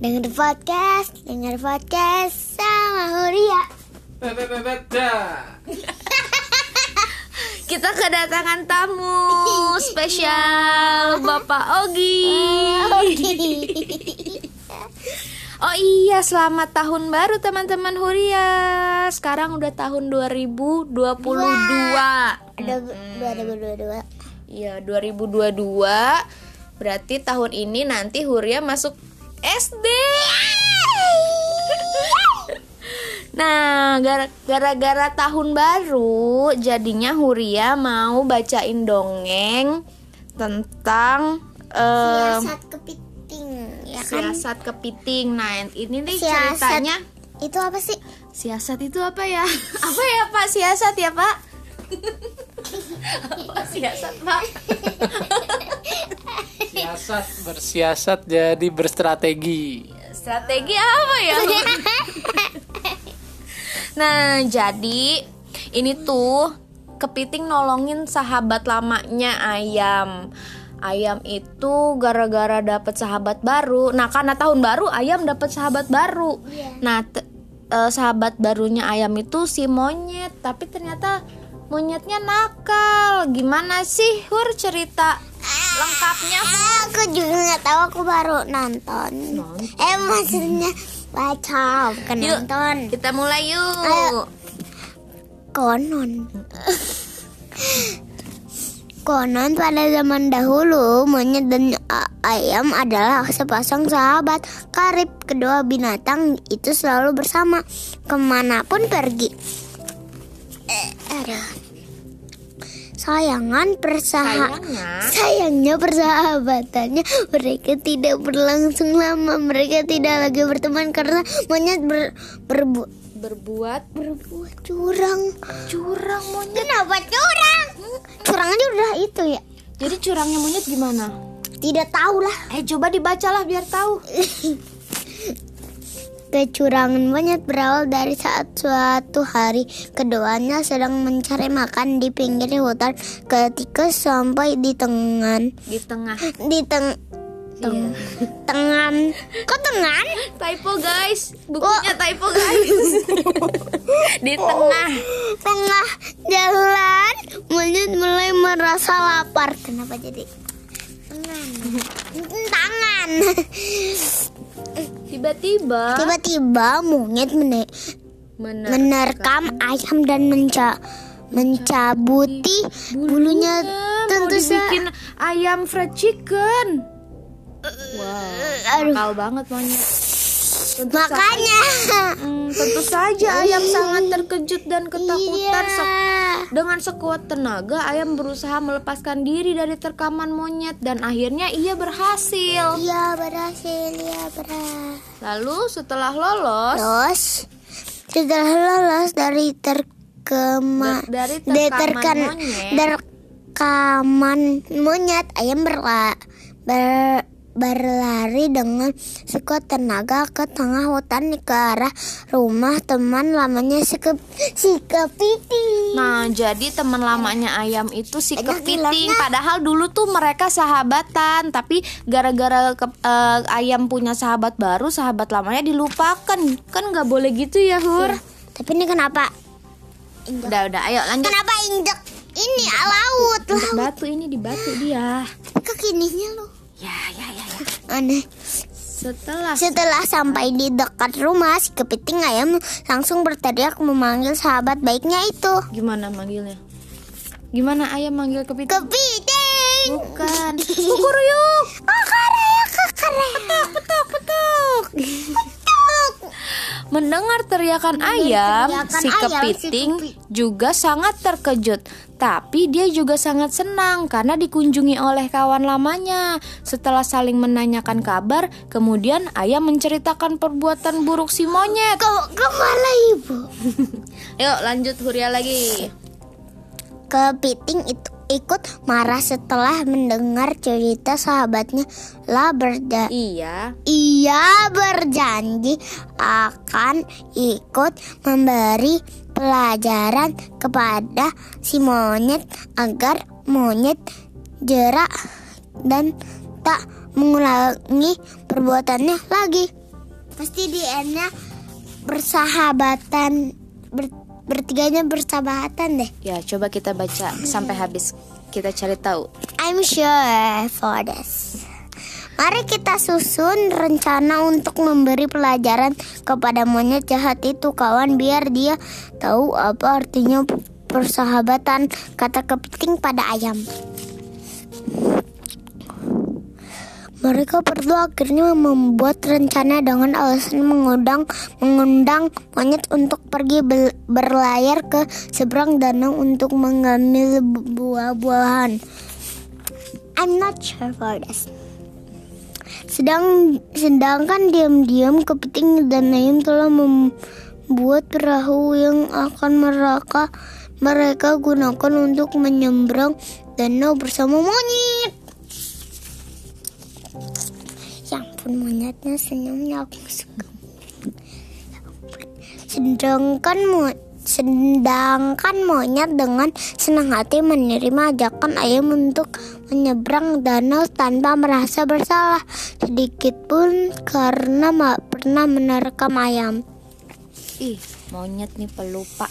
Dengar podcast, dengar podcast sama Huria. Kita kedatangan tamu spesial Bapak Ogi. Oh iya, selamat tahun baru teman-teman Huria. Sekarang udah tahun 2022. Ada 2022. Iya, 2022. Berarti tahun ini nanti Huria masuk SD. Nah, gara- gara-gara tahun baru, jadinya Huria mau bacain dongeng tentang eh, Siasat kepiting, ya kan? siasat kepiting. Nah, ini nih Siasat. ceritanya. Itu apa sih? Siasat itu apa ya? apa ya Pak? Siasat ya Pak? apa siasat Pak? Siasat bersiasat jadi berstrategi. Strategi apa ya? nah, jadi ini tuh kepiting nolongin sahabat lamanya ayam. Ayam itu gara-gara dapet sahabat baru. Nah, karena tahun baru ayam dapet sahabat baru. Nah, te- eh, sahabat barunya ayam itu si monyet, tapi ternyata monyetnya nakal. Gimana sih, Hur cerita lengkapnya? Aku juga nggak tahu, aku baru nonton. Nonton. Eh maksudnya baca, bukan Yuk. nonton. Kita mulai yuk. Ayo. Konon. Konon pada zaman dahulu monyet dan ayam adalah sepasang sahabat karib. Kedua binatang itu selalu bersama ke mana pun pergi. Eh, aduh. Sayangan persaha Sayangnya Sayangnya persahabatannya mereka tidak berlangsung lama. Mereka tidak lagi berteman karena monyet ber, berbu- berbuat berbuat curang. curang monyet. Kenapa curang? Curang aja udah itu ya. Jadi curangnya monyet gimana? Tidak tahu lah. Eh coba dibacalah biar tahu. Kecurangan monyet berawal dari saat suatu hari keduanya sedang mencari makan di pinggir hutan ketika sampai di tengah Di tengah. di teng teng tengan. Kok tengan? Typo guys, bukunya typo guys. Di tengah. tengah jalan monyet mulai merasa lapar. Kenapa jadi tangan tangan Tiba-tiba tiba-tiba monyet mene- mener menerkam ayam dan menca mencabuti bulunya mau tentu saja dibikin ayam fried chicken. Wow, aduh nakal banget monyet. Tentu makanya Hmm, tentu saja ayam sangat terkejut dan ketakutan. Iya. Dengan sekuat tenaga, ayam berusaha melepaskan diri dari terkaman monyet dan akhirnya ia berhasil. iya berhasil ya berhasil Lalu setelah lolos terus setelah lolos dari terkema dari terkaman monyet, terkaman monyet ayam berla, ber- berlari dengan sekuat tenaga ke tengah hutan ke arah rumah teman lamanya si, ke, si kepiting. Nah, jadi teman lamanya ayam itu si Enak kepiting. Padahal dulu tuh mereka sahabatan, tapi gara-gara ke- eh, ayam punya sahabat baru, sahabat lamanya dilupakan. Kan nggak boleh gitu ya, Hur? Tapi ini kenapa? Injek. Udah, udah, ayo lanjut. Kenapa injek ini laut laut batu ini di batu dia. kekininya lo Ya, ya, ya, ya. Aneh. Setelah Setelah sampai di dekat rumah si kepiting ayam langsung berteriak memanggil sahabat baiknya itu. gimana manggilnya? Gimana ayam manggil kepiting? Kepiting. Bukan. Kukuruyuk. Kakarek, kakarek. Petok, petok. Mendengar teriakan ayam, teriakan si ayam, si kepiting kepi- juga sangat terkejut. Tapi dia juga sangat senang karena dikunjungi oleh kawan lamanya. Setelah saling menanyakan kabar, kemudian ayam menceritakan perbuatan buruk si monyet. Kau ke mana ibu? Yuk lanjut Huria lagi. Kepiting itu ikut marah setelah mendengar cerita sahabatnya lah berda Iya. Ia berjanji akan ikut memberi pelajaran kepada si monyet agar monyet jerak dan tak mengulangi perbuatannya lagi. pasti di endnya bersahabatan ber- bertiganya bersahabatan deh. Ya, coba kita baca sampai habis. Kita cari tahu. I'm sure for this. Mari kita susun rencana untuk memberi pelajaran kepada monyet jahat itu kawan biar dia tahu apa artinya persahabatan kata kepiting pada ayam. Mereka berdua akhirnya membuat rencana dengan alasan mengundang mengundang monyet untuk pergi berlayar ke seberang danau untuk mengambil bu- buah-buahan. I'm not sure for this. Sedang sedangkan diam-diam kepiting dan ayam telah membuat perahu yang akan mereka mereka gunakan untuk menyeberang danau bersama monyet. Ya ampun monyetnya senyumnya aku suka. Sedangkan mo sedangkan monyet dengan senang hati menerima ajakan ayam untuk menyeberang danau tanpa merasa bersalah sedikit pun karena pernah menerkam ayam. Ih, monyet nih pelupa.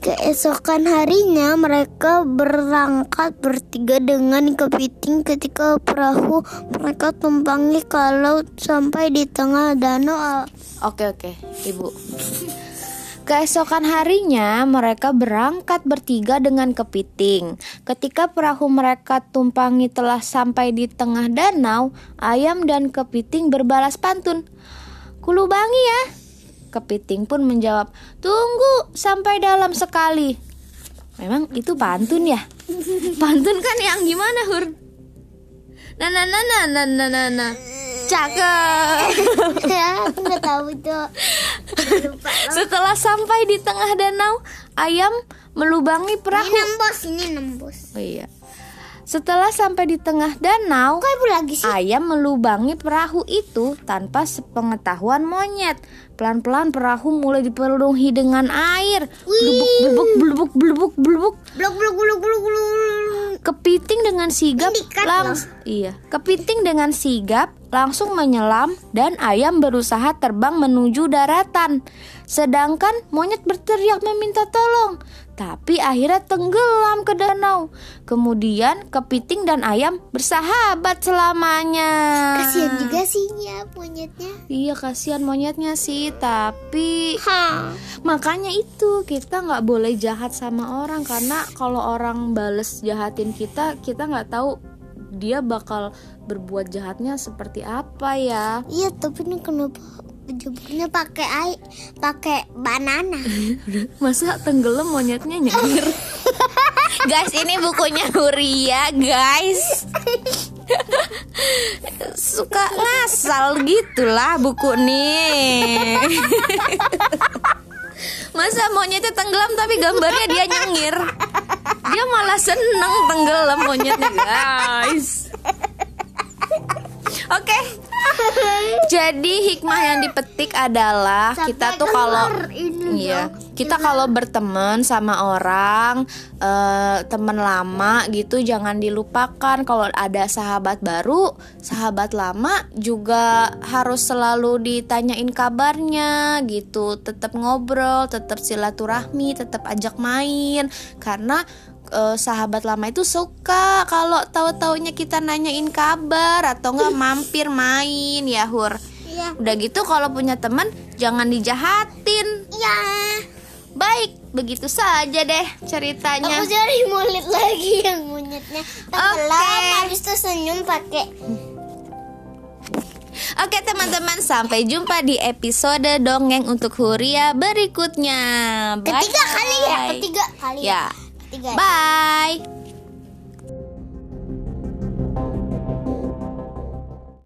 Keesokan harinya mereka berangkat bertiga dengan kepiting ketika perahu mereka tumpangi kalau sampai di tengah danau Oke, oke, Ibu. Keesokan harinya mereka berangkat bertiga dengan kepiting. Ketika perahu mereka tumpangi telah sampai di tengah danau, ayam dan kepiting berbalas pantun. Kulubangi ya. Kepiting pun menjawab, "Tunggu sampai dalam sekali." Memang itu pantun ya? Pantun kan yang gimana, Hur? Nah, nah, nah, nah, nah, nah, nah. Cakep. ya aku nggak tahu itu lupa Setelah sampai di tengah danau, ayam melubangi ini perahu. nembus ini nembus Oh iya. Setelah sampai di tengah danau, kok ibu lagi sih ayam melubangi perahu itu tanpa sepengetahuan monyet. Pelan-pelan perahu mulai dipenuhi dengan air. Blubuk, blubuk, blubuk, blubuk, blubuk. blok blok blok blok Kepiting dengan sigap Ini dikat langs- iya, kepiting dengan sigap langsung menyelam dan ayam berusaha terbang menuju daratan. Sedangkan monyet berteriak meminta tolong, tapi akhirnya tenggelam ke danau. Kemudian kepiting dan ayam bersahabat selamanya. kasihan juga sih ya monyetnya Iya kasihan monyetnya sih, tapi ha Makanya itu kita nggak boleh jahat sama orang karena kalau orang bales jahatin kita, kita nggak tahu dia bakal berbuat jahatnya seperti apa ya. iya tapi ini kenapa jeburnya pakai air pakai banana Masa tenggelam monyetnya nyengir? guys, ini bukunya Huria, guys. Suka ngasal gitulah buku nih. Masa monyetnya tenggelam tapi gambarnya dia nyengir. Dia malah seneng tenggelam monyetnya, guys. Oke. Jadi hikmah yang dipetik adalah kita tuh kalau Iya, kita kalau berteman sama orang eh, teman lama gitu jangan dilupakan. Kalau ada sahabat baru, sahabat lama juga harus selalu ditanyain kabarnya gitu, tetap ngobrol, tetap silaturahmi, tetap ajak main. Karena eh, sahabat lama itu suka kalau tahu-taunya kita nanyain kabar atau nggak mampir main ya Hur. iya. Udah gitu kalau punya teman jangan dijahatin. iya Baik, begitu saja deh ceritanya. Aku cari mulut lagi yang monyetnya tenggelam Oke. habis itu senyum pakai Oke teman-teman, sampai jumpa di episode dongeng untuk Huria berikutnya. Bye. ketiga kali ya ketiga kali Ya. ketiga Bye.